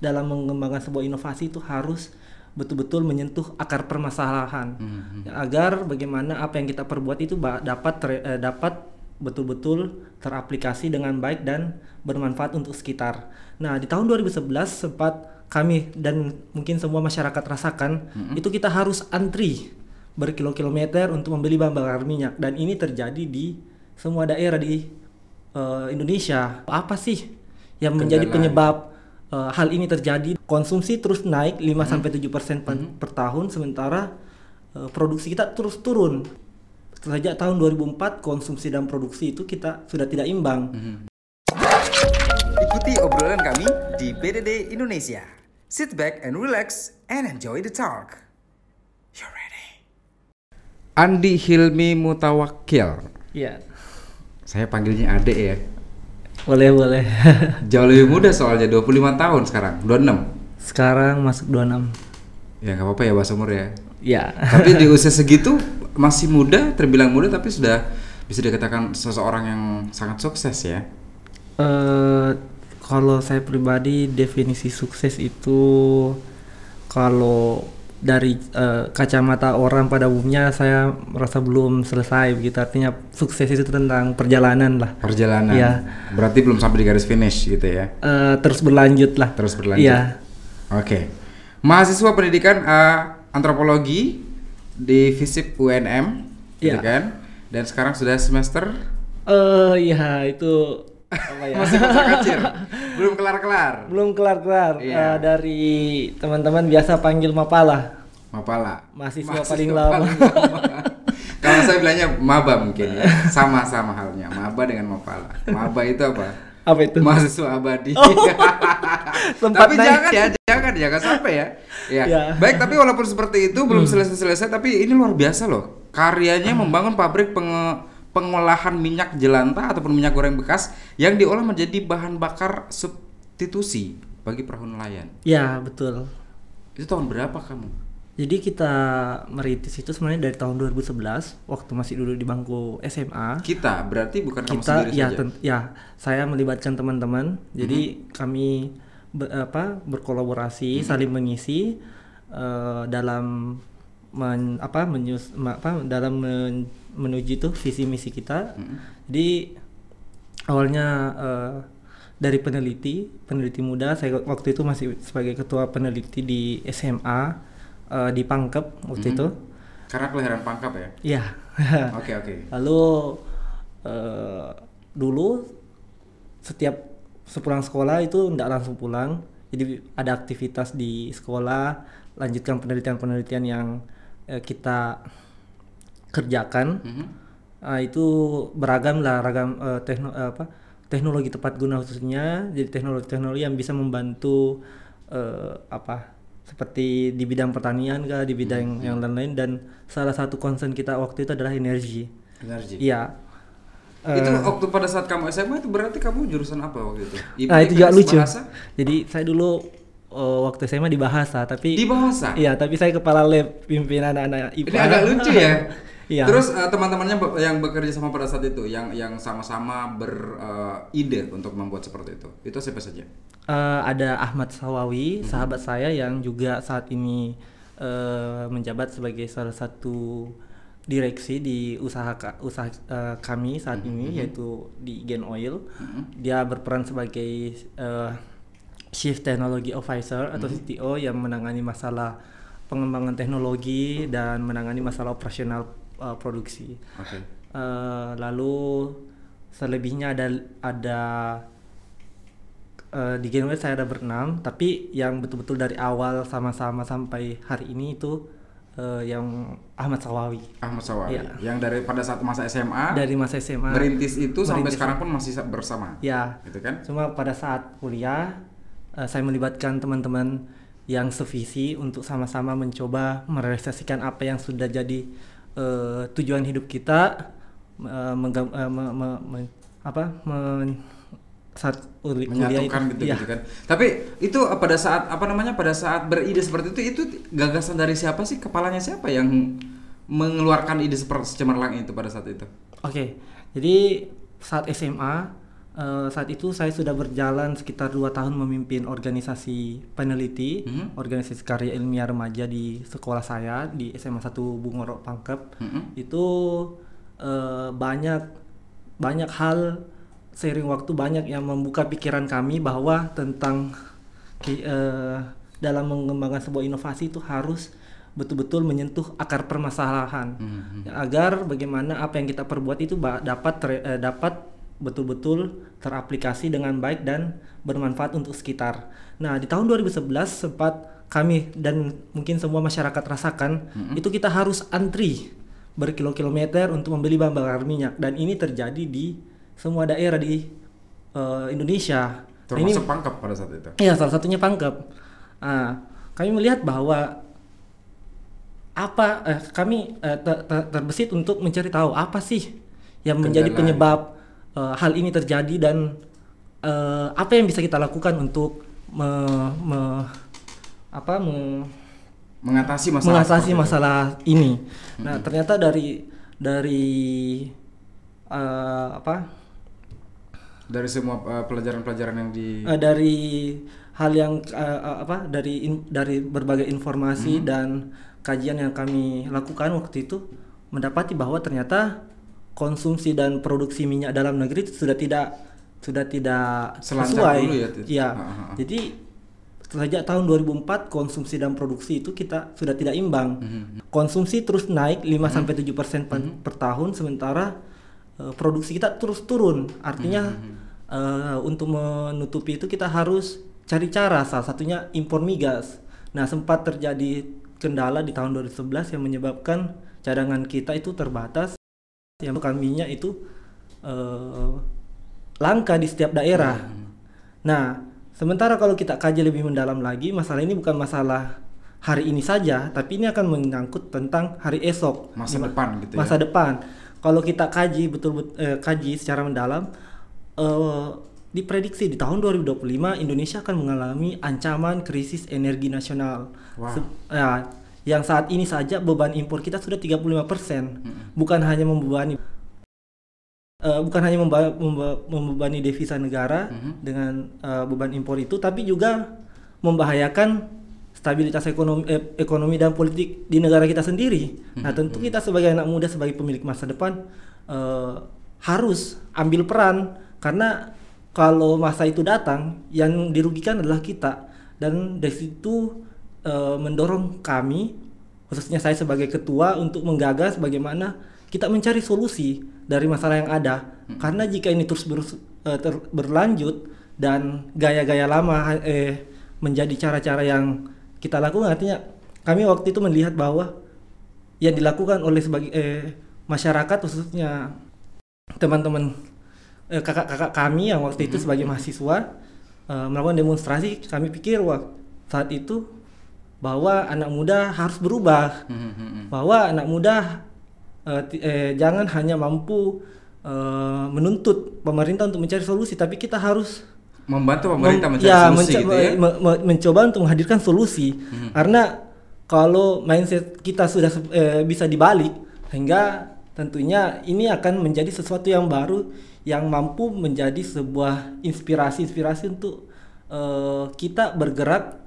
dalam mengembangkan sebuah inovasi itu harus betul-betul menyentuh akar permasalahan Mhm. Ya, agar bagaimana apa yang kita perbuat itu dapat ter- eh, dapat betul-betul teraplikasi dengan baik dan bermanfaat untuk sekitar. Nah, di tahun 2011 sempat kami dan mungkin semua masyarakat rasakan itu kita harus antri berkilo-kilometer untuk membeli bahan bakar minyak dan ini terjadi di semua daerah di eh, Indonesia. Apa sih yang menjadi Kendala. penyebab eh, hal ini terjadi? Konsumsi terus naik 5 sampai 7% per, per tahun sementara eh, produksi kita terus turun. Sejak tahun 2004 konsumsi dan produksi itu kita sudah tidak imbang. Ikuti obrolan kami di BDD Indonesia. Sit back and relax and enjoy the talk. You're ready. Andi Hilmi Mutawakil. Iya. Saya panggilnya Ade ya. Boleh, boleh. Jauh lebih muda soalnya 25 tahun sekarang, 26. Sekarang masuk 26. Ya nggak apa-apa ya bahasa umur ya. Ya. Tapi di usia segitu masih muda, terbilang muda tapi sudah bisa dikatakan seseorang yang sangat sukses ya. Eh, kalau saya pribadi definisi sukses itu kalau dari eh, kacamata orang pada umumnya saya merasa belum selesai begitu artinya sukses itu tentang perjalanan lah Perjalanan. Iya. Berarti belum sampai di garis finish gitu ya. Eh, terus berlanjut lah Terus berlanjut. Iya Oke. Mahasiswa pendidikan eh, antropologi di FISIP UNM, gitu Iya. kan? Dan sekarang sudah semester eh ya itu apa ya masih masa kecil, belum kelar-kelar. belum kelar-kelar Iya. Eh, dari teman-teman biasa panggil mapala Mapala. Mahasiswa paling lama. Kalau saya bilangnya maba mungkin ya. Sama-sama halnya. Maba dengan mapala. Maba itu apa? apa itu Mahasiswa abadi. sempat tapi naik. jangan ya, jangan jangan sampai ya. Ya. Ya. Baik, tapi walaupun seperti itu belum selesai-selesai tapi ini luar biasa loh. Karyanya membangun pabrik penge- pengolahan minyak jelantah ataupun minyak goreng bekas yang diolah menjadi bahan bakar substitusi bagi perahu nelayan. ya betul Itu tahun berapa kamu? Jadi kita merintis itu sebenarnya dari tahun 2011 waktu masih duduk di bangku SMA. Kita berarti bukan kamu Kita sendiri ya saja. ya saya melibatkan teman-teman. Jadi kami be- apa berkolaborasi, saling mengisi eh, dalam men- apa menyus apa dalam men- menuju tuh visi misi kita. Jadi awalnya eh, dari peneliti, peneliti muda, saya waktu itu masih sebagai ketua peneliti di SMA eh, di Pangkep waktu itu. Karena kelahiran Pangkap ya. Iya. Oke oke. Lalu eh, dulu setiap sepulang sekolah itu tidak langsung pulang, jadi ada aktivitas di sekolah, lanjutkan penelitian-penelitian yang eh, kita kerjakan. Mhm. Ah, itu beragam lah ragam eh, tekno- eh, apa teknologi tepat guna khususnya jadi teknologi-teknologi yang bisa membantu eh, apa seperti di bidang pertanian kah di bidang yang lain-lain dan salah satu concern kita waktu itu adalah energi Energi. iya Itu Eh, waktu pada saat kamu SMA itu berarti kamu jurusan apa waktu itu? nah itu juga lucu Bahasa? jadi saya dulu eh, waktu SMA di bahasa tapi Di bahasa. iya tapi saya kepala lab pimpin anak-anak IPA Ini agak lucu ya. iya Terus eh, teman-temannya be- yang bekerja sama pada saat itu, yang yang sama-sama beride untuk membuat seperti itu, itu siapa saja? Eh, ada Ahmad Sawawi, Mhm. sahabat saya yang juga saat ini eh, menjabat sebagai salah satu direksi di usaha ka- usaha eh, kami saat Mhm, ini yaitu di Gen Oil. Dia berperan sebagai eh, Chief Technology Officer atau Mhm. CTO yang menangani masalah pengembangan teknologi dan menangani masalah operasional eh, produksi. Oke. Eh, lalu selebihnya ada ada eh, di Genway saya ada berenam, tapi yang betul-betul dari awal sama-sama sampai hari ini itu eh, yang Ahmad Sawawi Ahmad Sawawi. Iya. Yang dari pada saat masa SMA dari masa SMA. merintis itu sampai Merintis. sekarang pun masih sa- bersama. Ya, Gitu kan? cuma pada saat kuliah eh, saya melibatkan teman-teman yang sevisi untuk sama-sama mencoba merealisasikan apa yang sudah jadi eh, tujuan hidup kita menggam- eh, me- me- me- apa men- saat kuliah menyatukan itu. gitu Iya. gitu kan. Tapi itu pada saat apa namanya pada saat beride seperti itu itu gagasan dari siapa sih? Kepalanya siapa yang mengeluarkan ide seperti cemerlang itu pada saat itu? Oke, jadi saat SMA Eh, saat itu saya sudah berjalan sekitar dua tahun memimpin organisasi peneliti, Mhm. organisasi karya ilmiah remaja di sekolah saya di SMA 1 Bungoro Pangkep. Mhm. Itu eh, banyak banyak hal seiring waktu banyak yang membuka pikiran kami bahwa tentang eh, dalam mengembangkan sebuah inovasi itu harus betul-betul menyentuh akar permasalahan Mhm. agar bagaimana apa yang kita perbuat itu dapat dapat betul-betul teraplikasi dengan baik dan bermanfaat untuk sekitar. Nah, di tahun 2011 sempat kami dan mungkin semua masyarakat rasakan itu kita harus antri berkilo-kilometer untuk membeli bahan bakar minyak dan ini terjadi di semua daerah di eh, Indonesia. Nah, ini Termasuk pangkep pada saat itu. Iya, salah satunya Pangkep. Nah, kami melihat bahwa apa eh, kami eh, ter- ter- terbesit untuk mencari tahu apa sih yang menjadi Kendala. penyebab eh, hal ini terjadi dan eh, apa yang bisa kita lakukan untuk me- me- apa me- Mengatasi masalah mengatasi seperti itu. masalah ini. Nah, ternyata dari dari eh, apa dari semua uh, pelajaran-pelajaran yang di Eh, dari hal yang eh, eh, apa dari in- dari berbagai informasi dan kajian yang kami lakukan waktu itu mendapati bahwa ternyata konsumsi dan produksi minyak dalam negeri itu sudah tidak sudah tidak Selancar sesuai. dulu ya? Iya. Ha, ha, ha. Jadi sejak tahun 2004 konsumsi dan produksi itu kita sudah tidak imbang. Konsumsi terus naik 5 sampai 7% per, per tahun sementara eh, produksi kita terus turun. Artinya eh, untuk menutupi itu kita harus cari cara salah satunya impor migas. Nah, sempat terjadi kendala di tahun 2011 yang menyebabkan cadangan kita itu terbatas yang bukan minyak itu eh, langka di setiap daerah. Nah, sementara kalau kita kaji lebih mendalam lagi, masalah ini bukan masalah hari ini saja, tapi ini akan menyangkut tentang hari esok, Masa depan gitu ya. Masa depan. Kalau kita kaji betul-betul eh, kaji secara mendalam, eh, diprediksi di tahun 2025 Indonesia akan mengalami ancaman krisis energi nasional. Wow. Se- ya, yang saat ini saja beban impor kita sudah 35%. Bukan hanya membebani eh, bukan hanya memba- memba- membebani devisa negara Mhm. dengan eh, beban impor itu tapi juga membahayakan stabilitas ekonomi eh, ekonomi dan politik di negara kita sendiri. Nah, tentu kita sebagai anak muda sebagai pemilik masa depan eh, harus ambil peran karena kalau masa itu datang yang dirugikan adalah kita dan dari situ eh, mendorong kami khususnya saya sebagai ketua untuk menggagas bagaimana kita mencari solusi dari masalah yang ada. Karena jika ini terus berus- eh, ter- berlanjut dan gaya-gaya lama eh, menjadi cara-cara yang kita lakukan artinya kami waktu itu melihat bahwa yang dilakukan oleh sebagai eh, masyarakat khususnya teman-teman eh, kakak-kakak kami yang waktu itu sebagai mahasiswa eh, melakukan demonstrasi kami pikir wah saat itu bahwa anak muda harus berubah Mhm, mhm. bahwa anak muda eh, ti- eh, jangan hanya mampu eh, menuntut pemerintah untuk mencari solusi tapi kita harus membantu pemerintah mem- mencari ya, solusi menco- gitu ya. me- me- mencoba untuk menghadirkan solusi karena kalau mindset kita sudah eh, bisa dibalik sehingga tentunya ini akan menjadi sesuatu yang baru yang mampu menjadi sebuah inspirasi-inspirasi untuk eh, kita bergerak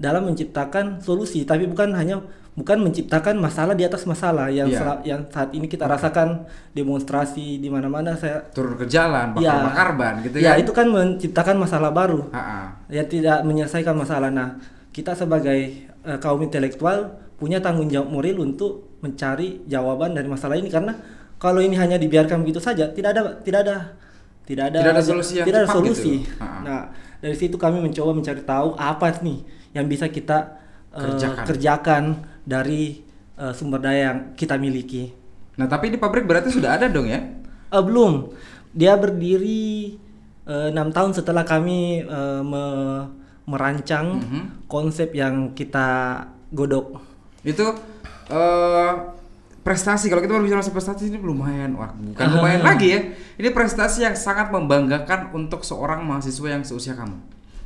dalam menciptakan solusi tapi bukan hanya bukan menciptakan masalah di atas masalah yang Iya. sela- yang saat ini kita rasakan demonstrasi di mana-mana saya turun ke jalan, Ya. bakar-bakar ban gitu ya kan. itu kan menciptakan masalah baru Ha-ha. yang tidak menyelesaikan masalah. Nah, kita sebagai eh, kaum intelektual punya tanggung jawab moral untuk mencari jawaban dari masalah ini karena kalau ini hanya dibiarkan begitu saja, tidak ada tidak ada tidak ada Tidak ada solusi yang tidak ada gitu. solusi. Ha-ha. Nah, dari situ kami mencoba mencari tahu apa nih yang bisa kita eh, Kerjakan. kerjakan dari eh, sumber daya yang kita miliki. Nah, tapi di pabrik berarti sudah ada dong ya? Eh, belum. Dia berdiri enam tahun setelah kami eh, me- merancang Mhm. konsep yang kita godok. Itu eh prestasi kalau kita berbicara soal prestasi ini lumayan wah bukan lumayan lagi ya ini prestasi yang sangat membanggakan untuk seorang mahasiswa yang seusia kamu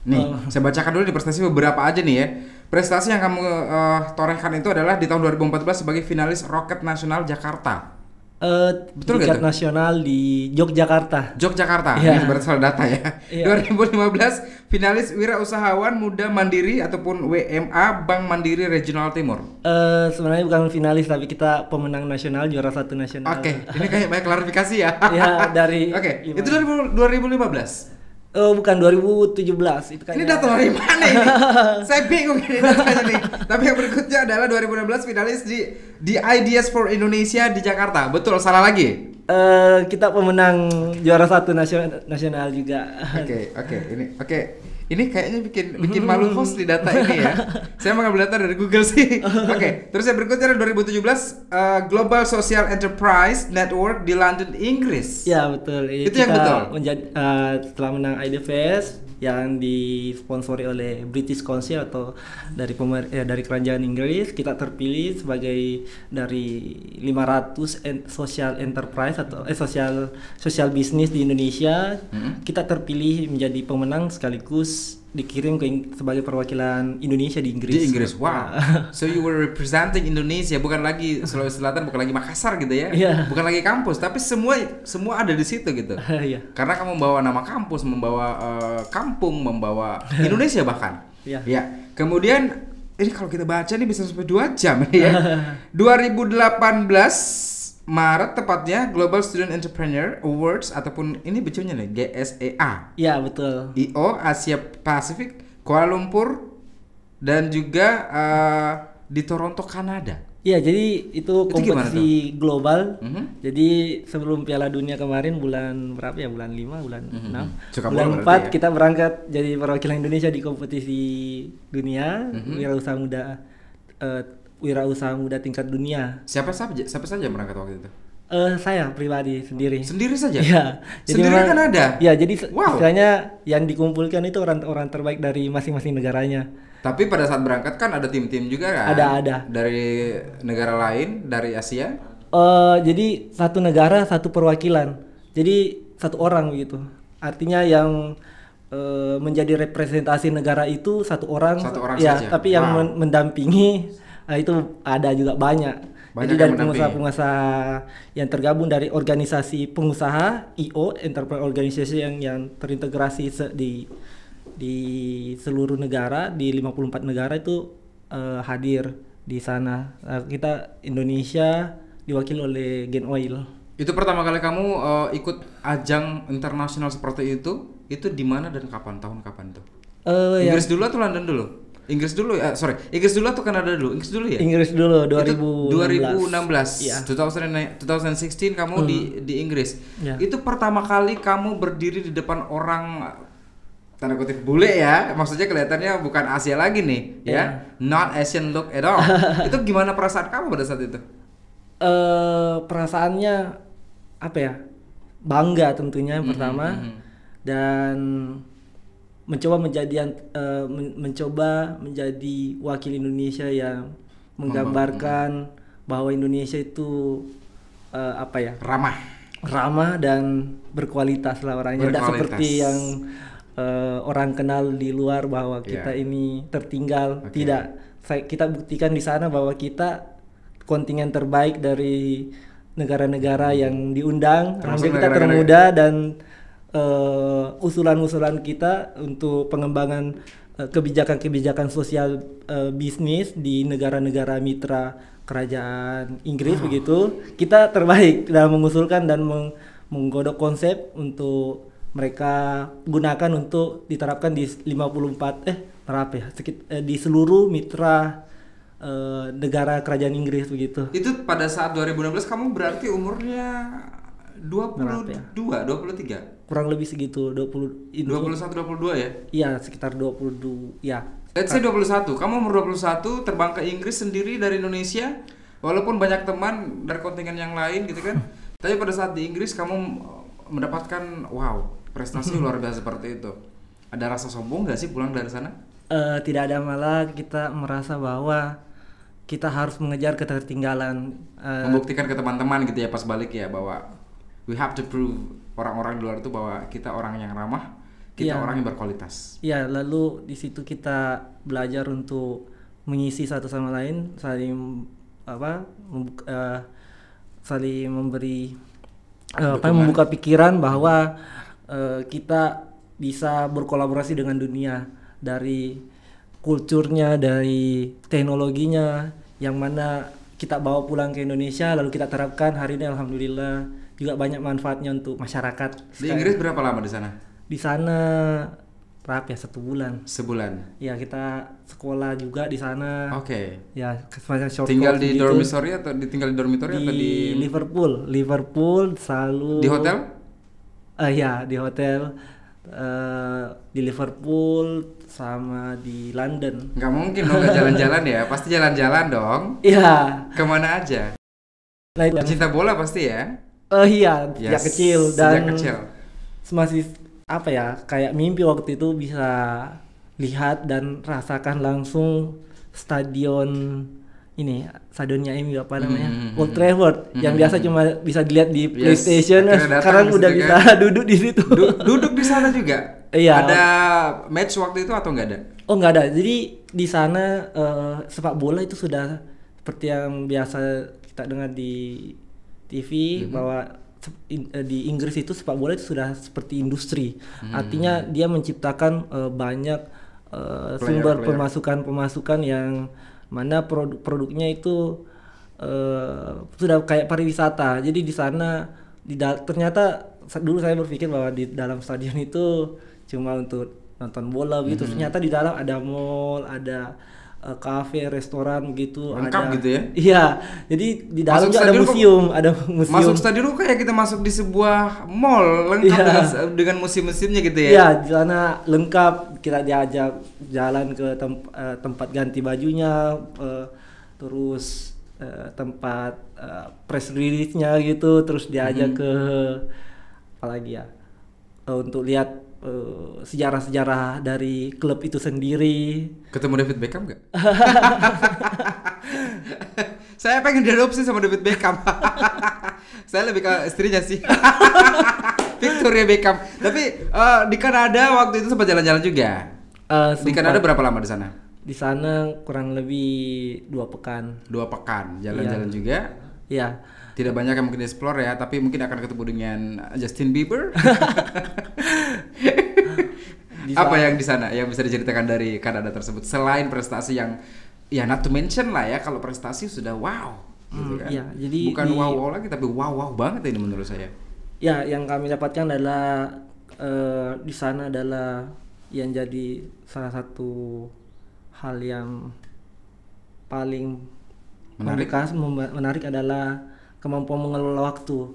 nih Oh. saya bacakan dulu di prestasi beberapa aja nih ya prestasi yang kamu eh, torehkan itu adalah di tahun 2014 sebagai finalis Roket Nasional Jakarta Eh, Betul tingkat nasional di Yogyakarta. Yogyakarta, Iya. ini berarti salah data ya. Iya. 2015 finalis Wirausahawan Muda Mandiri ataupun WMA Bank Mandiri Regional Timur. Eh, sebenarnya bukan finalis tapi kita pemenang nasional juara satu nasional. Oke, ini kayak banyak klarifikasi ya. Ya, dari Oke, lima. itu dari 2015. Oh, bukan 2017 itu kan. Ini data dari mana ini? Saya bingung ini datanya nih. Tapi yang berikutnya adalah 2016 finalis di di Ideas for Indonesia di Jakarta. Betul, salah lagi. Eh, kita pemenang juara satu nasional nasional juga. Oke, oke, ini oke. Ini kayaknya bikin bikin malu host di data ini ya. Saya mengambil data dari Google sih. Oke, terus yang berikutnya adalah 2017 uh, Global Social Enterprise Network di London, Inggris. Ya betul. Itu yang kita betul? Menjadi eh, setelah menang IDFS yang disponsori oleh British Council atau dari pemer eh, dari kerajaan Inggris kita terpilih sebagai dari 500 en- social enterprise atau eh social social business di Indonesia Mm-hmm. kita terpilih menjadi pemenang sekaligus dikirim ke sebagai perwakilan Indonesia di Inggris. Di Inggris, wow. So you were representing Indonesia, bukan lagi Sulawesi Selatan, bukan lagi Makassar gitu ya. Iya. Bukan lagi kampus, tapi semua semua ada di situ gitu. Iya. Karena kamu membawa nama kampus, membawa eh, kampung, membawa Indonesia bahkan. Iya. Ya. Kemudian ini kalau kita baca nih bisa sampai 2 jam ya. 2018 Maret tepatnya Global Student Entrepreneur Awards ataupun ini bacanya nih GSEA. Ya betul. IO Asia Pasifik Kuala Lumpur dan juga eh, di Toronto Kanada. Ya, jadi itu Itu kompetisi global. Mhm. Jadi sebelum Piala Dunia kemarin bulan berapa ya? Bulan 5, bulan. 6. Suka bulan bola 4 berarti ya? kita berangkat jadi perwakilan Indonesia di kompetisi dunia Mhm. wirausaha muda eh, wirausaha muda tingkat dunia. Siapa saja siapa saja berangkat waktu itu? Eh saya pribadi sendiri. Sendiri saja. Iya. Sendiri memang- kan ada? Ya, jadi Wow. istilahnya yang dikumpulkan itu orang-orang terbaik dari masing-masing negaranya. Tapi pada saat berangkat kan ada tim-tim juga kan? Ada, ada. Dari negara lain, dari Asia. Eh jadi satu negara satu perwakilan. Jadi satu orang begitu. Artinya yang eh, menjadi representasi negara itu satu orang. Satu orang ya, saja. tapi yang Wow. men- mendampingi eh, itu ada juga banyak. Banyak Jadi dari pengusaha-pengusaha yang tergabung dari organisasi pengusaha IO Enterprise Organization yang yang terintegrasi se- di di seluruh negara di 54 negara itu eh, hadir di sana. Eh, kita Indonesia diwakili oleh Gen Oil. Itu pertama kali kamu eh, ikut ajang internasional seperti itu, itu di mana dan kapan? Tahun kapan tuh? Ya, Inggris dulu atau London dulu? Inggris dulu ya, sorry. Inggris dulu atau Kanada dulu? Inggris dulu ya? Inggris dulu Itu 2016. 2016. Iya. 2009 2016 kamu di di Inggris. Ya. Itu pertama kali kamu berdiri di depan orang tanda kutip bule ya. Maksudnya kelihatannya bukan Asia lagi nih, ya. Iya. Not Asian look at all. itu gimana perasaan kamu pada saat itu? eh perasaannya apa ya? Bangga tentunya yang Mhm, pertama mhm. dan mencoba menjadi yang- men- mencoba menjadi wakil Indonesia yang menggambarkan bahwa Indonesia itu eh, apa ya? Ramah. ramah dan berkualitas lah orangnya tidak seperti yang eh, orang kenal di luar bahwa kita Iya. ini tertinggal Oke. tidak saya kita buktikan di sana bahwa kita kontingen terbaik dari negara-negara yang diundang Termasuk kita termuda dan eh, usulan-usulan kita untuk pengembangan eh, kebijakan-kebijakan sosial eh, bisnis di negara-negara mitra kerajaan Inggris begitu kita terbaik dalam mengusulkan dan meng- menggodok konsep untuk mereka gunakan untuk diterapkan di 54 eh berapa ya sekit- eh, di seluruh mitra eh, negara kerajaan Inggris begitu Itu pada saat 2016 kamu berarti umurnya 22, Berapa ya? 23. Kurang lebih segitu 20 ini- 21 22 ya? Iya sekitar 22 ya. Let's say 21. Kamu umur 21 terbang ke Inggris sendiri dari Indonesia. Walaupun banyak teman dari kontingen yang lain gitu kan. Tapi pada saat di Inggris kamu mendapatkan wow, prestasi luar biasa seperti itu. Ada rasa sombong gak sih pulang dari sana? Eh, tidak ada malah kita merasa bahwa kita harus mengejar ketertinggalan. Eh, Membuktikan ke teman-teman gitu ya pas balik ya bahwa we have to prove orang-orang di luar itu bahwa kita orang yang ramah, kita Iya. orang yang berkualitas. ya lalu di situ kita belajar untuk mengisi satu sama lain, saling apa? membuk- eh, saling memberi eh, apa membuka pikiran bahwa eh, kita bisa berkolaborasi dengan dunia dari kulturnya dari teknologinya yang mana kita bawa pulang ke Indonesia lalu kita terapkan hari ini alhamdulillah juga banyak manfaatnya untuk masyarakat Di Inggris berapa lama di sana? di sana berapa ya satu bulan Sebulan. ya kita sekolah juga di sana Oke. ya semacam short Tinggal di gitu. dormitory atau ditinggal di dormitory di, atau di Liverpool Liverpool selalu di hotel? Eh ya di hotel eh, di Liverpool sama di London Nggak mungkin dong nggak jalan-jalan ya. Pasti jalan-jalan dong. Iya Ke mana aja? nah Cinta bola pasti ya? Eh iya sejak Yes, kecil sejak dan kecil. masih apa ya kayak mimpi waktu itu bisa lihat dan rasakan langsung stadion ini stadionnya MU apa namanya Hmm, Old Trafford yang biasa cuma bisa dilihat di Yes, PlayStation akhirnya sekarang udah situ bisa duduk di situ Du- duduk di sana juga? Iya. Ada match waktu itu atau nggak ada? oh nggak ada jadi di sana eh, sepak bola itu sudah seperti yang biasa kita dengar di TV bahwa se- in- eh, di Inggris itu sepak bola itu sudah seperti industri artinya dia menciptakan eh, banyak sumber player. pemasukan-pemasukan yang mana produk-produknya itu eh, sudah kayak pariwisata. Jadi di sana di ternyata dulu saya berpikir bahwa di dalam stadion itu cuma untuk nonton bola gitu. Ternyata di dalam ada mall, ada kafe, restoran gitu, Lengkap ada gitu ya? Iya. Jadi di dalam Masuk ada stadion kok- museum, ada museum. Masuk stadion kayak kita masuk di sebuah mall lengkap Iya. dengan, dengan museum-museumnya gitu ya. Iya, di sana lengkap kita diajak jalan ke tem- eh, tempat ganti bajunya, eh, terus eh, tempat eh, press release-nya gitu, terus diajak ke apa lagi ya? eh, untuk lihat eh, sejarah-sejarah dari klub itu sendiri. Ketemu David Beckham nggak? Saya pengen diadopsi sama David Beckham. Saya lebih ke istrinya sih. Victoria Beckham. Tapi eh, di Kanada waktu itu sempat jalan-jalan juga. Eh, Di Kanada berapa lama di sana? Di sana kurang lebih dua pekan. Dua pekan jalan-jalan juga. Ya, Tidak banyak yang mungkin explore ya, tapi mungkin akan ketemu dengan Justin Bieber. Apa yang di sana yang bisa diceritakan dari Kanada tersebut selain prestasi yang ya not to mention lah ya kalau prestasi sudah wow gitu Hmm, kan. iya, jadi bukan di- wow wow lagi tapi wow wow banget ini menurut saya. Ya, yang kami dapatkan adalah eh, di sana adalah yang jadi salah satu hal yang paling Menarik. menarik adalah kemampuan mengelola waktu.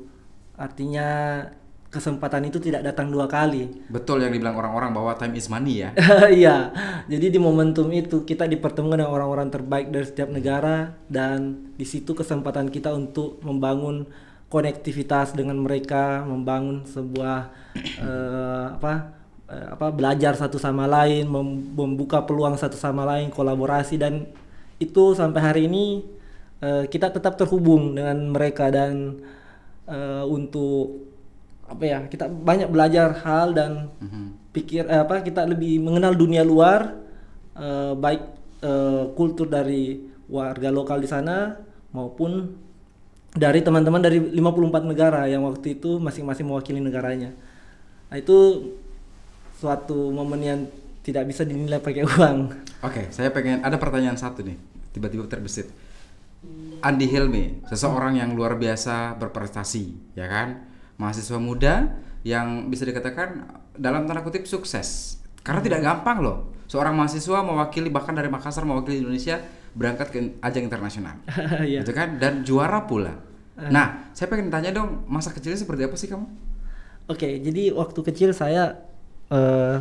Artinya kesempatan itu tidak datang dua kali. Betul yang dibilang orang-orang bahwa time is money ya. Iya, jadi di momentum itu kita dipertemukan dengan orang-orang terbaik dari setiap negara dan di situ kesempatan kita untuk membangun konektivitas dengan mereka, membangun sebuah eh, apa eh, apa belajar satu sama lain, mem- membuka peluang satu sama lain, kolaborasi dan itu sampai hari ini eh, kita tetap terhubung dengan mereka dan eh, untuk apa ya kita banyak belajar hal dan Mhm. pikir eh, apa kita lebih mengenal dunia luar eh, baik eh, kultur dari warga lokal di sana maupun dari teman-teman dari 54 negara yang waktu itu masing-masing mewakili negaranya. Nah, itu suatu momen yang tidak bisa dinilai pakai uang. Oke, saya pengen ada pertanyaan satu nih, tiba-tiba terbesit. Andi Hilmi, seseorang yang luar biasa berprestasi, ya kan? Mahasiswa muda yang bisa dikatakan dalam tanda kutip sukses. Karena tidak gampang loh, seorang mahasiswa mewakili bahkan dari Makassar mewakili Indonesia berangkat ke ajang internasional, Iya. gitu kan? Dan juara pula. Nah, saya pengen tanya dong, masa kecilnya seperti apa sih kamu? Oke, jadi waktu kecil saya eh,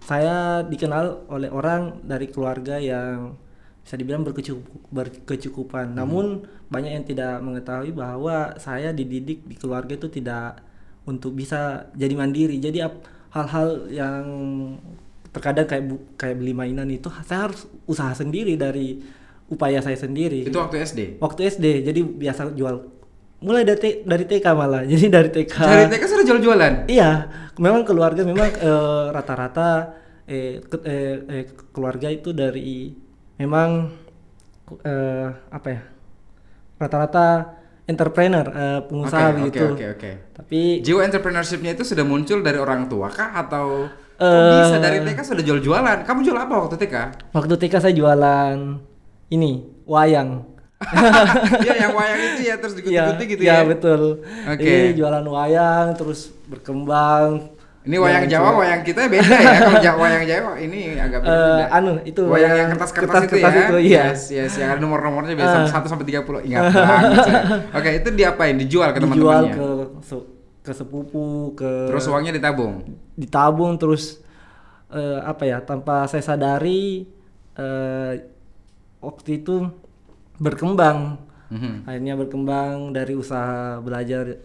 saya dikenal oleh orang dari keluarga yang bisa dibilang berkecukup- berkecukupan. Namun banyak yang tidak mengetahui bahwa saya dididik di keluarga itu tidak untuk bisa jadi mandiri. Jadi hal-hal yang terkadang kayak bu- kayak beli mainan itu saya harus usaha sendiri dari upaya saya sendiri Itu waktu SD. waktu SD jadi biasa jual mulai dari dari TK malah jadi dari TK Dari TK sudah jual-jualan. iya memang keluarga memang eh, rata-rata eh, ke- eh, eh, keluarga itu dari memang eh, apa ya rata-rata entrepreneur, eh, pengusaha Oke, begitu. Oke, oke, oke. Tapi Jiwa entrepreneurship-nya itu sudah muncul dari orang tua kah atau Eh. bisa dari TK sudah jual-jualan? Kamu jual apa waktu TK? waktu TK saya jualan ini wayang. Iya, yang wayang itu ya terus digunting-gunting gitu ya, ya. betul. Oke. Jadi jualan wayang terus berkembang. Ini wayang Jawa, cewek. wayang kita beda ya. Kalau wayang Jawa ini agak beda. Eh, anu itu wayang yang kertas-kertas itu kertas-kertas ya. itu, iya. Yes, yes, yang ada nomor-nomornya biasa Eh. 1 sampai 30. Ingat banget saya. Oke, itu diapain? Dijual ke dijual teman-temannya. ke se- ke sepupu, ke Terus uangnya ditabung. ditabung terus eh, apa ya tanpa saya sadari eh, waktu itu berkembang Mhm. akhirnya berkembang dari usaha belajar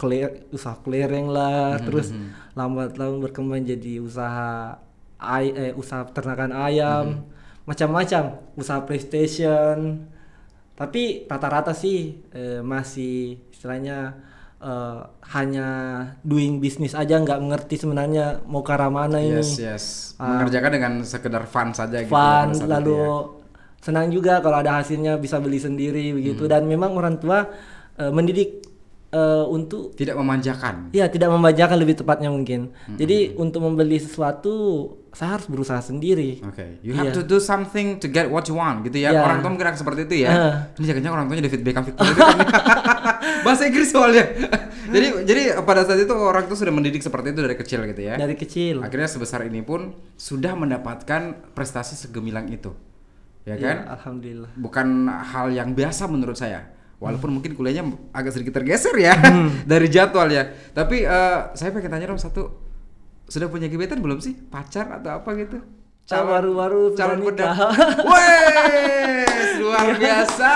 kele- usaha clearing lah Mhm, terus lambat laun berkembang jadi usaha ay eh, usaha peternakan ayam Mhm. macam-macam usaha PlayStation tapi rata-rata sih eh, masih istilahnya eh, hanya doing bisnis aja nggak mengerti sebenarnya mau ke arah mana ini Yes, yes. Ah. Mengerjakan dengan sekedar fun saja gitu. fun lalu ya. senang juga kalau ada hasilnya bisa beli sendiri begitu Hmm. dan memang orang tua eh, mendidik eh, untuk tidak memanjakan. ya tidak membajakan lebih tepatnya mungkin Hmm, jadi untuk membeli sesuatu saya harus berusaha sendiri Oke, you have Iya. to do something to get what you want gitu ya. Iya. Orang tua mungkin seperti itu ya. Eh. Ini jangan-jangan orang tuanya David Beckham Victor. Bahasa Inggris soalnya. jadi jadi pada saat itu orang tuh sudah mendidik seperti itu dari kecil gitu ya. dari kecil Akhirnya sebesar ini pun sudah mendapatkan prestasi segemilang itu. Ya kan? alhamdulillah Bukan hal yang biasa menurut saya. Walaupun mungkin kuliahnya agak sedikit tergeser ya Hmm. dari jadwal ya. Tapi eh, saya pengen tanya dong satu, sudah punya gebetan belum sih? Pacar atau apa gitu? Saya baru-baru calon pendat- Wes, luar biasa.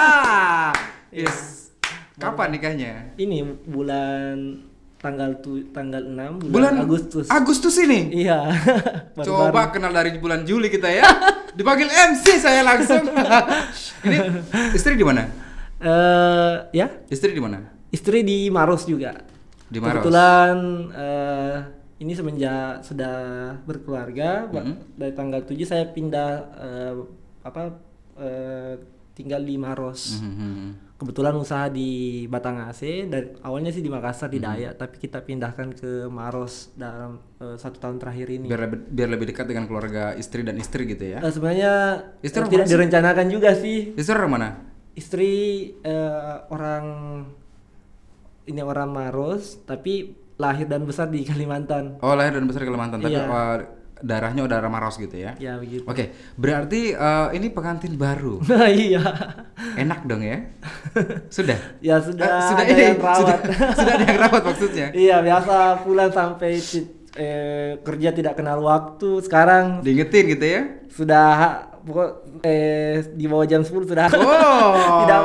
Yes. Kapan nikahnya? ini bulan tanggal tu, tanggal 6 bulan, Bulan Agustus Agustus ini. iya Baru-baru. Coba kenal dari bulan Juli kita ya. Dipanggil MC saya langsung. ini istri di mana? Eh, ya Istri di mana? istri di Maros juga Di Maros. kebetulan eh, ini semenjak sudah berkeluarga ba- Mhm. dari tanggal 7 saya pindah eh, apa eh, tinggal di Maros Mhm. kebetulan usaha di Batang AC dari awalnya sih di Makassar di Dayak tapi kita pindahkan ke Maros dalam eh, satu tahun terakhir ini Biar lebih, biar lebih dekat dengan keluarga istri dan istri gitu ya. Eh, sebenarnya Istri tidak sih? direncanakan juga sih Istri orang mana? Istri eh, orang ini orang Maros tapi lahir dan besar di Kalimantan Oh, lahir dan besar di Kalimantan, tapi Iya. eh, darahnya udah Maros gitu ya. ya begitu Oke, berarti eh, ini pengantin baru. Nah, iya Enak dong ya? Sudah. ya sudah Eh, sudah ada ini, yang rawat sudah, sudah ada yang rawat maksudnya. iya biasa pulang sampai eh, kerja tidak kenal waktu sekarang Diingetin gitu ya. sudah pokok eh, di bawah jam 10 sudah Oh. tidak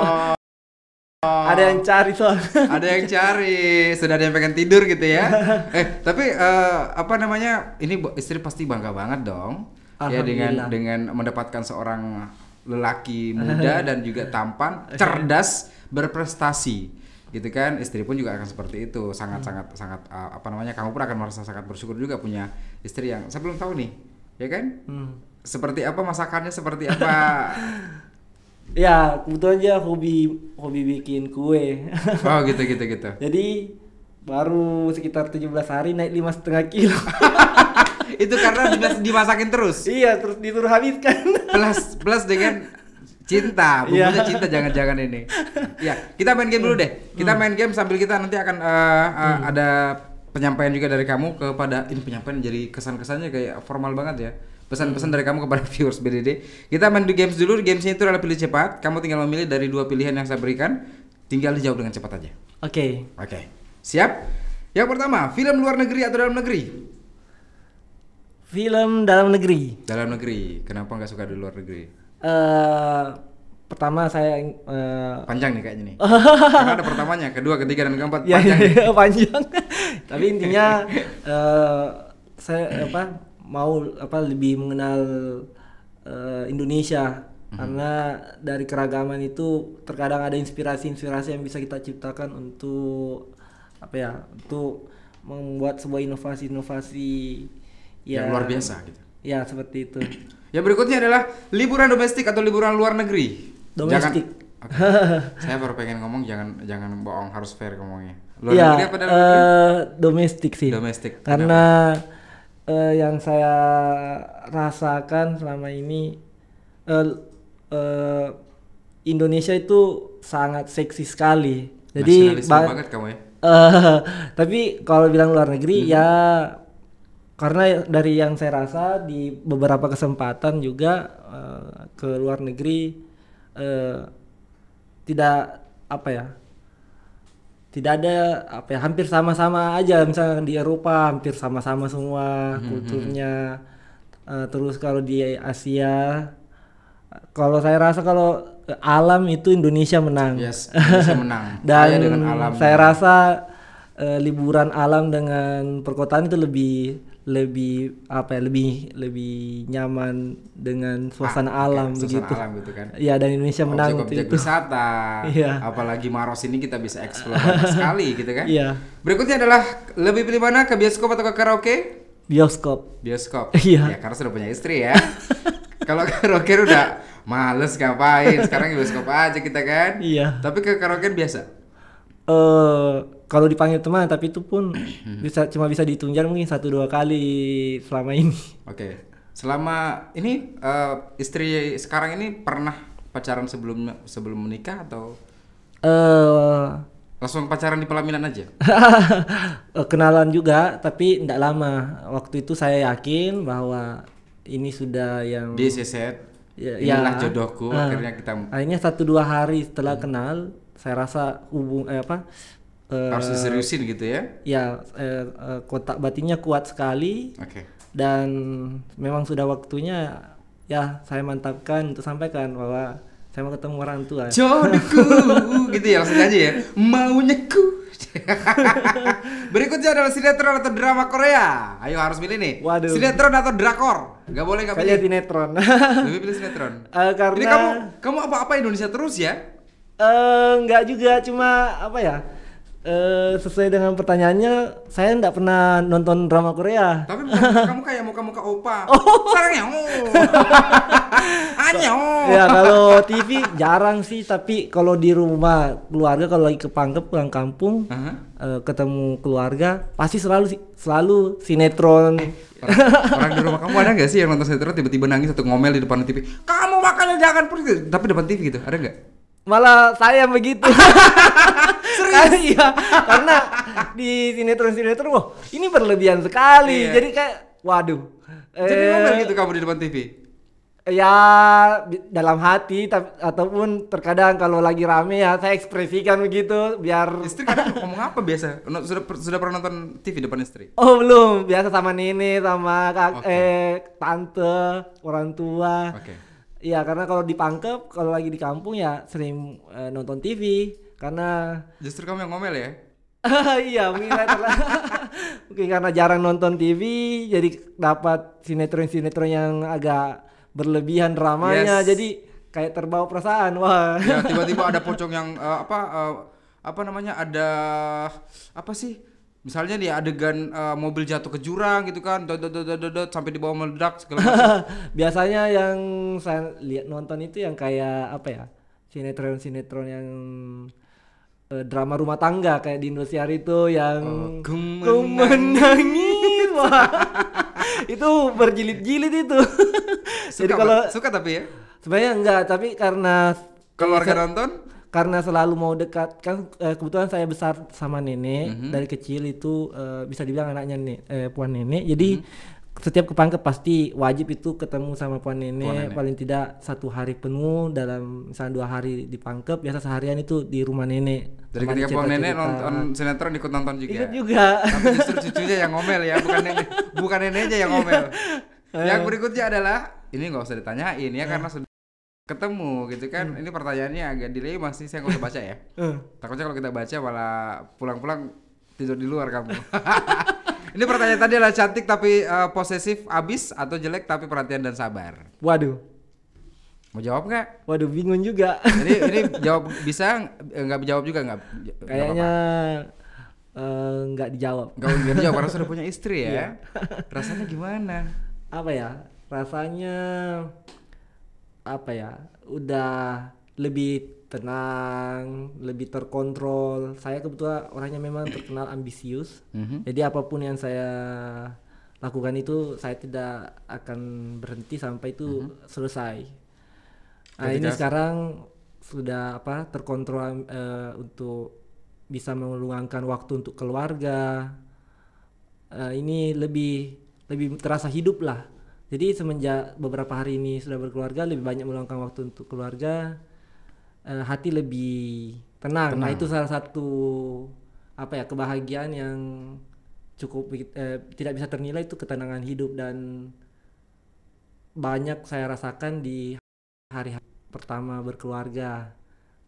ada yang cari soal ada yang cari, sudah ada yang pengen tidur gitu ya. Eh, tapi eh, apa namanya? Ini istri pasti bangga banget dong. Ya dengan dengan mendapatkan seorang lelaki muda dan juga tampan, cerdas, berprestasi. Gitu kan? Istri pun juga akan seperti itu. Sangat sangat sangat eh, apa namanya? Kamu pun akan merasa sangat bersyukur juga punya istri yang saya belum tahu nih. Ya kan? Hmm. Seperti apa masakannya, seperti apa ya kebetulan aja hobi hobi bikin kue Oh gitu gitu gitu. Jadi baru sekitar 17 hari naik lima setengah kilo. itu karena dimas- dimasakin terus. iya, terus disuruh habiskan. plus plus dengan cinta bumbunya Iya. cinta jangan-jangan ini ya kita main game dulu deh kita main game sambil kita nanti akan eh, eh, ada penyampaian juga dari kamu kepada ini penyampaian jadi kesan-kesannya kayak formal banget ya pesan-pesan dari kamu kepada viewers BDD kita main di games dulu gamesnya itu adalah pilih cepat kamu tinggal memilih dari dua pilihan yang saya berikan tinggal dijawab dengan cepat aja Oke. oke siap yang pertama film luar negeri atau dalam negeri Film dalam negeri. dalam negeri kenapa nggak suka di luar negeri Eh pertama saya eh Panjang nih kayaknya nih. Karena ada pertamanya, kedua, ketiga, dan keempat ya, panjang. ya, panjang. Tapi intinya eh saya apa mau apa lebih mengenal eh, Indonesia karena dari keragaman itu terkadang ada inspirasi-inspirasi yang bisa kita ciptakan untuk apa ya untuk membuat sebuah inovasi-inovasi Yang luar biasa gitu. Ya seperti itu. Yang berikutnya adalah liburan domestik atau liburan luar negeri. Domestik. Jangan Oke. Saya baru pengen ngomong jangan jangan bohong harus fair ngomongnya. Luar Iya, negeri apa dalam negeri? eh, domestik sih. Domestik. Karena eh, yang saya rasakan selama ini eh, eh, Indonesia itu sangat seksi sekali. Jadi ba- banget kamu ya. Eh, tapi kalau bilang luar negeri Hmm. ya karena dari yang saya rasa di beberapa kesempatan juga eh, ke luar negeri eh, tidak apa ya tidak ada apa ya hampir sama-sama aja misalnya di Eropa hampir sama-sama semua kulturnya Eh, terus kalau di Asia kalau saya rasa kalau alam itu Indonesia menang Yes, Indonesia menang. dan Kaya dengan alam. saya rasa eh, liburan alam dengan perkotaan itu lebih lebih apa ya lebih lebih nyaman dengan suasana Ah, alam suasana begitu. alam gitu kan. Iya dan Indonesia menang waktu Objek-objek itu. wisata. Iya. Apalagi Maros ini kita bisa eksplor sekali gitu kan. Iya. Berikutnya adalah lebih pilih mana ke bioskop atau ke karaoke? Bioskop. Bioskop. Iya. Ya karena sudah punya istri ya. Kalau karaoke udah males ngapain. Sekarang bioskop aja kita kan. Iya. Tapi ke karaoke biasa. Eh kalau dipanggil teman tapi itu pun Hmm. bisa cuma bisa ditunjar mungkin satu dua kali selama ini. Oke. Selama ini eh, istri sekarang ini pernah pacaran sebelum sebelum menikah atau Eh langsung pacaran di pelaminan aja? Eh, kenalan juga tapi tidak lama. Waktu itu saya yakin bahwa ini sudah yang Di seset. Ya- Inilah ya. jodohku. Ah. Akhirnya kita akhirnya satu dua hari setelah kenal saya rasa hubung eh, apa eh, harus diseriusin gitu ya. ya eh, eh, kontak batinnya kuat sekali Oke. dan memang sudah waktunya ya saya mantapkan untuk sampaikan bahwa saya mau ketemu orang tua Jodohku gitu ya langsung aja ya. Maunya ku. Berikutnya adalah sinetron atau drama Korea. Ayo harus milih nih. Waduh. Sinetron atau drakor? Gak boleh gak pilih. sinetron Lebih pilih sinetron. Eh, karena Ini kamu kamu apa-apa Indonesia terus ya? eh nggak juga cuma apa ya eh sesuai dengan pertanyaannya saya nggak pernah nonton drama Korea Tapi kamu kayak muka-muka opa. Sarangnya. Oh. Anyo. ya kalau TV jarang sih tapi kalau di rumah keluarga kalau lagi ke Pangkep pulang kampung Aha. eh, ketemu keluarga pasti selalu selalu sinetron Orang, orang di rumah kamu ada nggak sih yang nonton sinetron tiba-tiba nangis atau ngomel di depan TV? Kamu makanya jangan pergi. Tapi depan TV gitu, ada nggak? malah saya begitu di sinetron sinetron wah ini berlebihan sekali Iya. jadi kayak waduh Jadi Eh, ngomel gitu kamu di depan TV. ya dalam hati tapi ataupun terkadang kalau lagi rame ya saya ekspresikan begitu biar Istri kadang ngomong apa biasa? Sudah sudah pernah nonton TV depan istri? Oh belum, biasa sama nenek, sama kak, Oke. eh tante, orang tua. Oke. Iya karena kalau di Pangkep, kalau lagi di kampung ya sering eh, nonton TV karena Justru kamu yang ngomel ya? iya mungkin terla- mungkin karena jarang nonton TV jadi dapat sinetron-sinetron yang agak berlebihan dramanya Yes. jadi kayak terbawa perasaan wah Ya tiba-tiba ada pocong yang eh, apa eh, apa namanya ada apa sih? Misalnya nih adegan eh, mobil jatuh ke jurang gitu kan, dot, dot, dot, dot, dot, dot, sampai di bawah meledak segala macam. biasanya yang saya lihat nonton itu yang kayak apa ya sinetron-sinetron yang eh, drama rumah tangga kayak di Indosiar itu yang Oh, ku ku menangis. Wah. Itu berjilid-jilid itu. Jadi Suka, kalau Pak? suka tapi ya? Sebenarnya enggak tapi karena keluarga nonton? karena selalu mau dekat kan eh, kebetulan saya besar sama nenek. Mhm. dari kecil itu eh, bisa dibilang anaknya nek eh, puan nenek. Jadi Mhm. Setiap ke Pangkep pasti wajib itu ketemu sama puan nenek, Puan nenek. paling tidak satu hari penuh dalam misalnya dua hari di Pangkep biasa seharian itu di rumah nenek dari ketika pohon nenek nonton sinetron ikut nonton juga. ikut juga Tapi justru cucunya yang ngomel ya, bukan nenek, bukan neneknya yang ngomel. yang berikutnya adalah ini nggak usah ditanyain ya karena sudah ketemu gitu kan. Ini pertanyaannya agak delay masih saya nggak usah baca ya. Eh, Takutnya kalau kita baca malah pulang-pulang tidur di luar kamu. ini pertanyaan tadi adalah cantik tapi eh, posesif abis atau jelek tapi perhatian dan sabar. waduh Mau jawab nggak? waduh bingung juga Ini ini jawab bisa nggak jawab juga nggak? Nggak kayaknya eh, nggak dijawab Gak usah dijawab karena sudah punya istri Iya. ya. Rasanya gimana? apa ya rasanya apa ya udah lebih tenang, lebih terkontrol. Saya kebetulan orangnya memang terkenal ambisius. Mhm. Jadi apa pun yang saya lakukan itu saya tidak akan berhenti sampai itu selesai. Nah, ini sekarang sudah apa terkontrol eh, untuk bisa meluangkan waktu untuk keluarga. Eh, ini lebih lebih terasa hidup lah. Jadi semenjak beberapa hari ini sudah berkeluarga lebih banyak meluangkan waktu untuk keluarga. Eh, hati lebih tenang. Nah, itu salah satu apa ya kebahagiaan yang cukup eh, tidak bisa ternilai itu ketenangan hidup dan banyak saya rasakan di hari pertama berkeluarga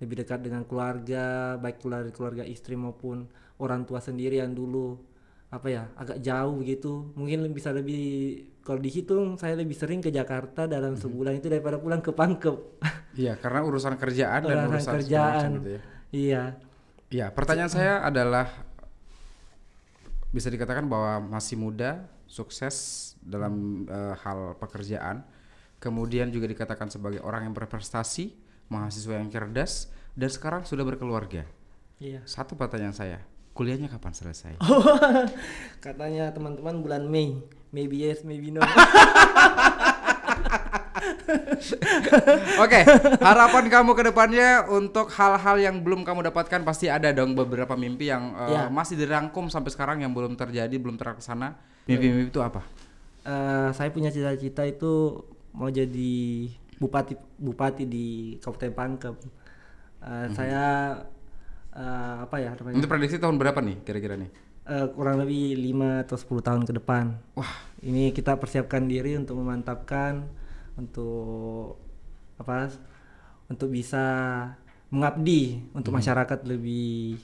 lebih dekat dengan keluarga baik keluarga keluarga istri maupun orang tua sendiri yang dulu apa ya agak jauh gitu mungkin bisa lebih kalau dihitung saya lebih sering ke Jakarta dalam sebulan itu daripada pulang ke Pangkep. Iya, karena urusan kerjaan dan Urusan kerjaan. gitu ya. iya. Iya, pertanyaan saya adalah bisa dikatakan bahwa masih muda, sukses dalam eh, hal pekerjaan, kemudian juga dikatakan sebagai orang yang berprestasi, mahasiswa yang cerdas, dan sekarang sudah berkeluarga. iya. Satu pertanyaan saya, kuliahnya kapan selesai? katanya teman-teman bulan Mei maybe yes maybe no Oke, harapan kamu ke depannya untuk hal-hal yang belum kamu dapatkan pasti ada dong beberapa mimpi yang eh, Ya. masih dirangkum sampai sekarang yang belum terjadi, belum terlaksana. Mimpi-mimpi itu apa? Eh, saya punya cita-cita itu mau jadi bupati bupati di Kabupaten Pangkep. Eh, Saya eh, apa ya namanya? Itu prediksi tahun berapa nih kira-kira nih? Eh, kurang lebih 5 atau 10 tahun ke depan. Wah, Ini kita persiapkan diri untuk memantapkan untuk apa? Untuk bisa mengabdi untuk masyarakat lebih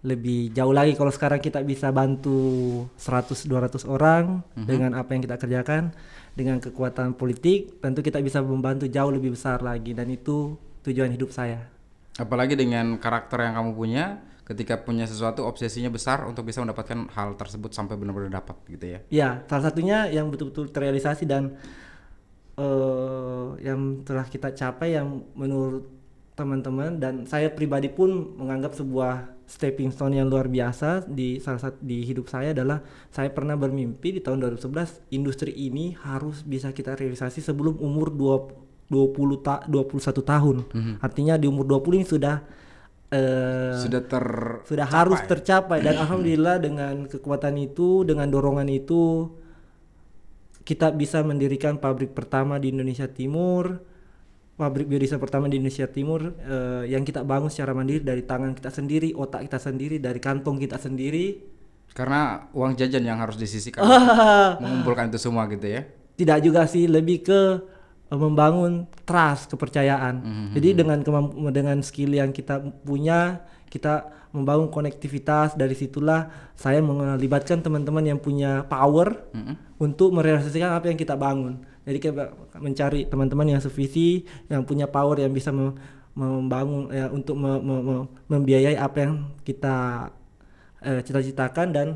lebih jauh lagi kalau sekarang kita bisa bantu 100 200 orang dengan apa yang kita kerjakan dengan kekuatan politik tentu kita bisa membantu jauh lebih besar lagi dan itu tujuan hidup saya. Apalagi dengan karakter yang kamu punya, ketika punya sesuatu obsesinya besar untuk bisa mendapatkan hal tersebut sampai benar-benar dapat gitu ya. Ya, salah satunya yang betul-betul terrealisasi dan eh yang telah kita capai yang menurut teman-teman dan saya pribadi pun menganggap sebuah stepping stone yang luar biasa di salah satu di hidup saya adalah saya pernah bermimpi di tahun 2011 industri ini harus bisa kita realisasi sebelum umur 20 20 ta 21 tahun. Artinya di umur 20 ini sudah eh Sudah ter sudah harus tercapai. dan alhamdulillah dengan kekuatan itu dengan dorongan itu kita bisa mendirikan pabrik pertama di Indonesia Timur pabrik biodiesel pertama di Indonesia Timur eh, yang kita bangun secara mandiri dari tangan kita sendiri otak kita sendiri dari kantong kita sendiri. Karena uang jajan yang harus disisihkan. Mengumpulkan itu semua gitu ya. tidak juga sih lebih ke membangun trust kepercayaan. Jadi dengan dengan skill yang kita punya, kita membangun konektivitas dari situlah saya melibatkan teman-teman yang punya power untuk merealisasikan apa yang kita bangun. Jadi kita mencari teman-teman yang sevisi, yang punya power yang bisa mem- membangun ya, untuk me- me- me- membiayai apa yang kita eh, cita-citakan dan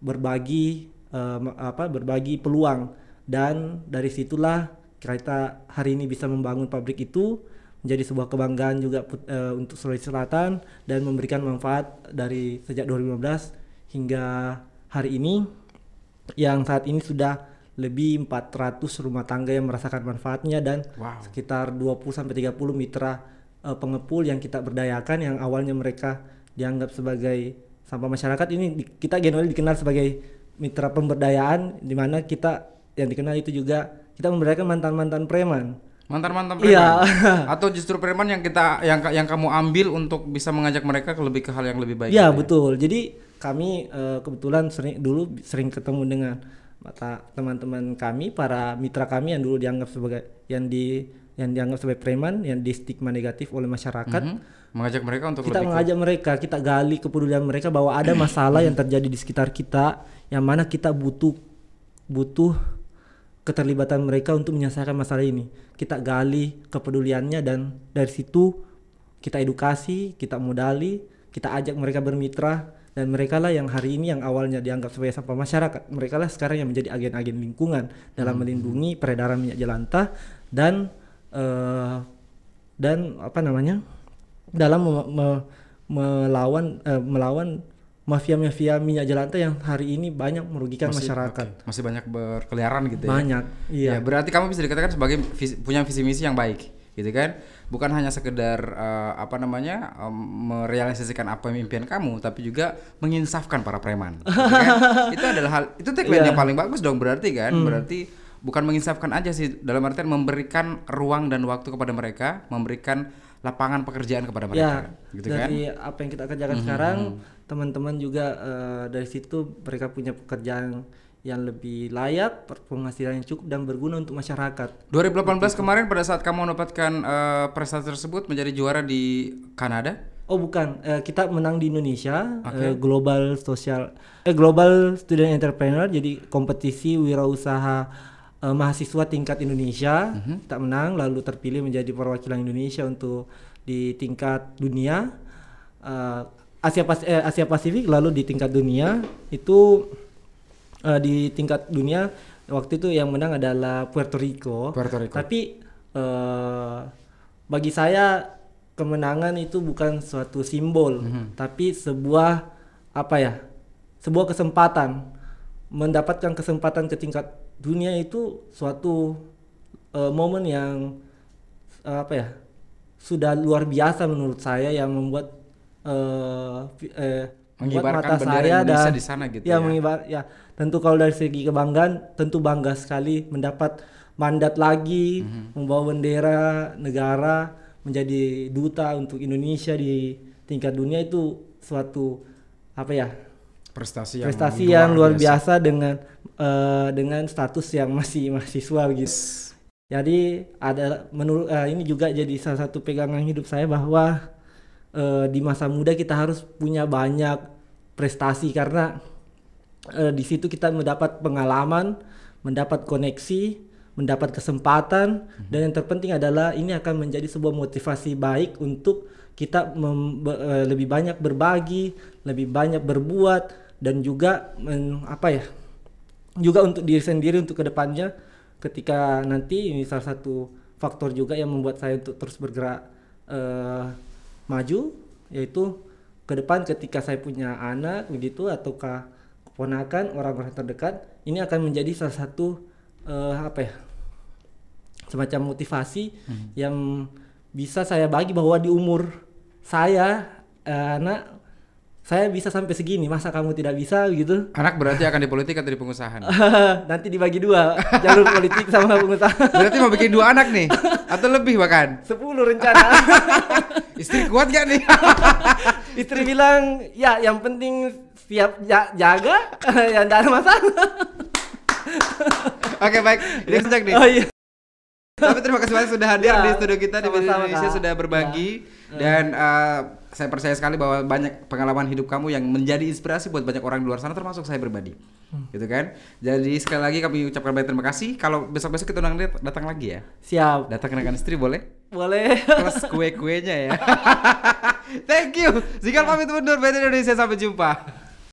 berbagi eh, apa berbagi peluang dan dari situlah kita hari ini bisa membangun pabrik itu menjadi sebuah kebanggaan juga put- eh, untuk Sulawesi Selatan dan memberikan manfaat dari sejak 2015 hingga hari ini yang saat ini sudah lebih 400 rumah tangga yang merasakan manfaatnya dan Wow. sekitar 20 sampai 30 mitra eh, pengepul yang kita berdayakan yang awalnya mereka dianggap sebagai sampah masyarakat ini di- kita generally dikenal sebagai mitra pemberdayaan di mana kita yang dikenal itu juga kita memberdayakan mantan-mantan preman. Mantan-mantan Iya. preman atau justru preman yang kita yang yang kamu ambil untuk bisa mengajak mereka ke lebih ke hal yang lebih baik. Iya gitu betul. Jadi kami eh, kebetulan sering dulu sering ketemu dengan mata teman-teman kami, para mitra kami yang dulu dianggap sebagai yang di yang dianggap sebagai preman, yang di stigma negatif oleh masyarakat. Mhm. Mengajak mereka untuk Kita lebih ke- mengajak mereka, kita gali kepedulian mereka bahwa ada masalah yang terjadi di sekitar kita, yang mana kita butuh butuh keterlibatan mereka untuk menyelesaikan masalah ini. Kita gali kepeduliannya dan dari situ kita edukasi, kita modali, kita ajak mereka bermitra dan mereka lah yang hari ini yang awalnya dianggap sebagai sampah masyarakat, mereka lah sekarang yang menjadi agen-agen lingkungan dalam melindungi peredaran minyak jelantah dan eh, dan apa namanya? Dalam me- me- melawan eh, melawan mafia-mafia minyak jelantah yang hari ini banyak merugikan Masih- masyarakat. oke, Masih banyak berkeliaran gitu ya. Banyak, iya. Ya, berarti kamu bisa dikatakan sebagai visi- punya visi misi yang baik, gitu kan? Bukan hanya sekedar eh, apa namanya em, merealisasikan apa impian kamu, tapi juga menginsafkan para preman. gitu kan? itu adalah hal itu tagline Iya. yang paling bagus dong berarti kan? Hmm. Berarti bukan menginsafkan aja sih dalam artian memberikan ruang dan waktu kepada mereka, memberikan lapangan pekerjaan kepada mereka, ya, gitu kan? dari apa yang kita kerjakan sekarang, teman-teman juga eh, dari situ mereka punya pekerjaan yang lebih layak, penghasilan yang cukup dan berguna untuk masyarakat. 2018 kemarin pada saat kamu mendapatkan eh, prestasi tersebut menjadi juara di Kanada. Oh bukan, eh, kita menang di Indonesia Oke. eh, global social, eh global student entrepreneur, jadi kompetisi wirausaha eh, mahasiswa tingkat Indonesia. Mhm. Kita menang, lalu terpilih menjadi perwakilan Indonesia untuk di tingkat dunia, eh, Asia Pas eh, Asia Pasifik, lalu di tingkat dunia itu eh, di tingkat dunia waktu itu yang menang adalah Puerto Rico. Puerto Rico. Tapi eh, bagi saya kemenangan itu bukan suatu simbol, tapi sebuah apa ya? Sebuah kesempatan mendapatkan kesempatan ke tingkat dunia itu suatu eh, momen yang eh, apa ya? Sudah luar biasa menurut saya yang membuat eh, vi- eh, membuat Mengibarkan bendera Indonesia di sana gitu ya, ya. mengibar ya tentu kalau dari segi kebanggaan tentu bangga sekali mendapat mandat lagi Mhm. membawa bendera negara menjadi duta untuk Indonesia di tingkat dunia itu suatu apa ya Prestasi yang prestasi luar yang luar biasa, dengan eh, dengan status yang masih mahasiswa gitu. Jadi ada menurut eh, ini juga jadi salah satu pegangan hidup saya bahwa eh, di masa muda kita harus punya banyak prestasi karena eh, di situ kita mendapat pengalaman, mendapat koneksi, mendapat kesempatan dan yang terpenting adalah ini akan menjadi sebuah motivasi baik untuk kita mem- be- eh, lebih banyak berbagi, lebih banyak berbuat dan juga men- apa ya? juga untuk diri sendiri untuk ke depannya ketika nanti ini salah satu faktor juga yang membuat saya untuk terus bergerak eh, maju yaitu ke depan ketika saya punya anak begitu ataukah keponakan orang-orang terdekat ini akan menjadi salah satu eh, apa ya semacam motivasi yang bisa saya bagi bahwa di umur saya eh, anak saya bisa sampai segini masa kamu tidak bisa gitu Anak berarti akan di politik atau di pengusahaan? nanti dibagi dua jalur politik sama pengusaha berarti mau bikin dua anak nih atau lebih bahkan? 10 rencana Istri kuat gak nih? istri bilang ya yang penting siap ja- jaga ya tidak ada masalah Oke baik, ini sejak nih. oh iya Tapi terima kasih banyak sudah hadir Ya, di studio kita di sama-sama, Indonesia Kak. sudah berbagi Ya. dan eh, saya percaya sekali bahwa banyak pengalaman hidup kamu yang menjadi inspirasi buat banyak orang di luar sana termasuk saya pribadi. Hmm. Gitu kan? Jadi sekali lagi kami ucapkan banyak terima kasih. Kalau besok-besok kita undang datang lagi ya. siap Datang kenakan istri boleh? boleh Plus kue-kuenya ya. Thank you. Zikal pamit mundur. Better Indonesia sampai jumpa.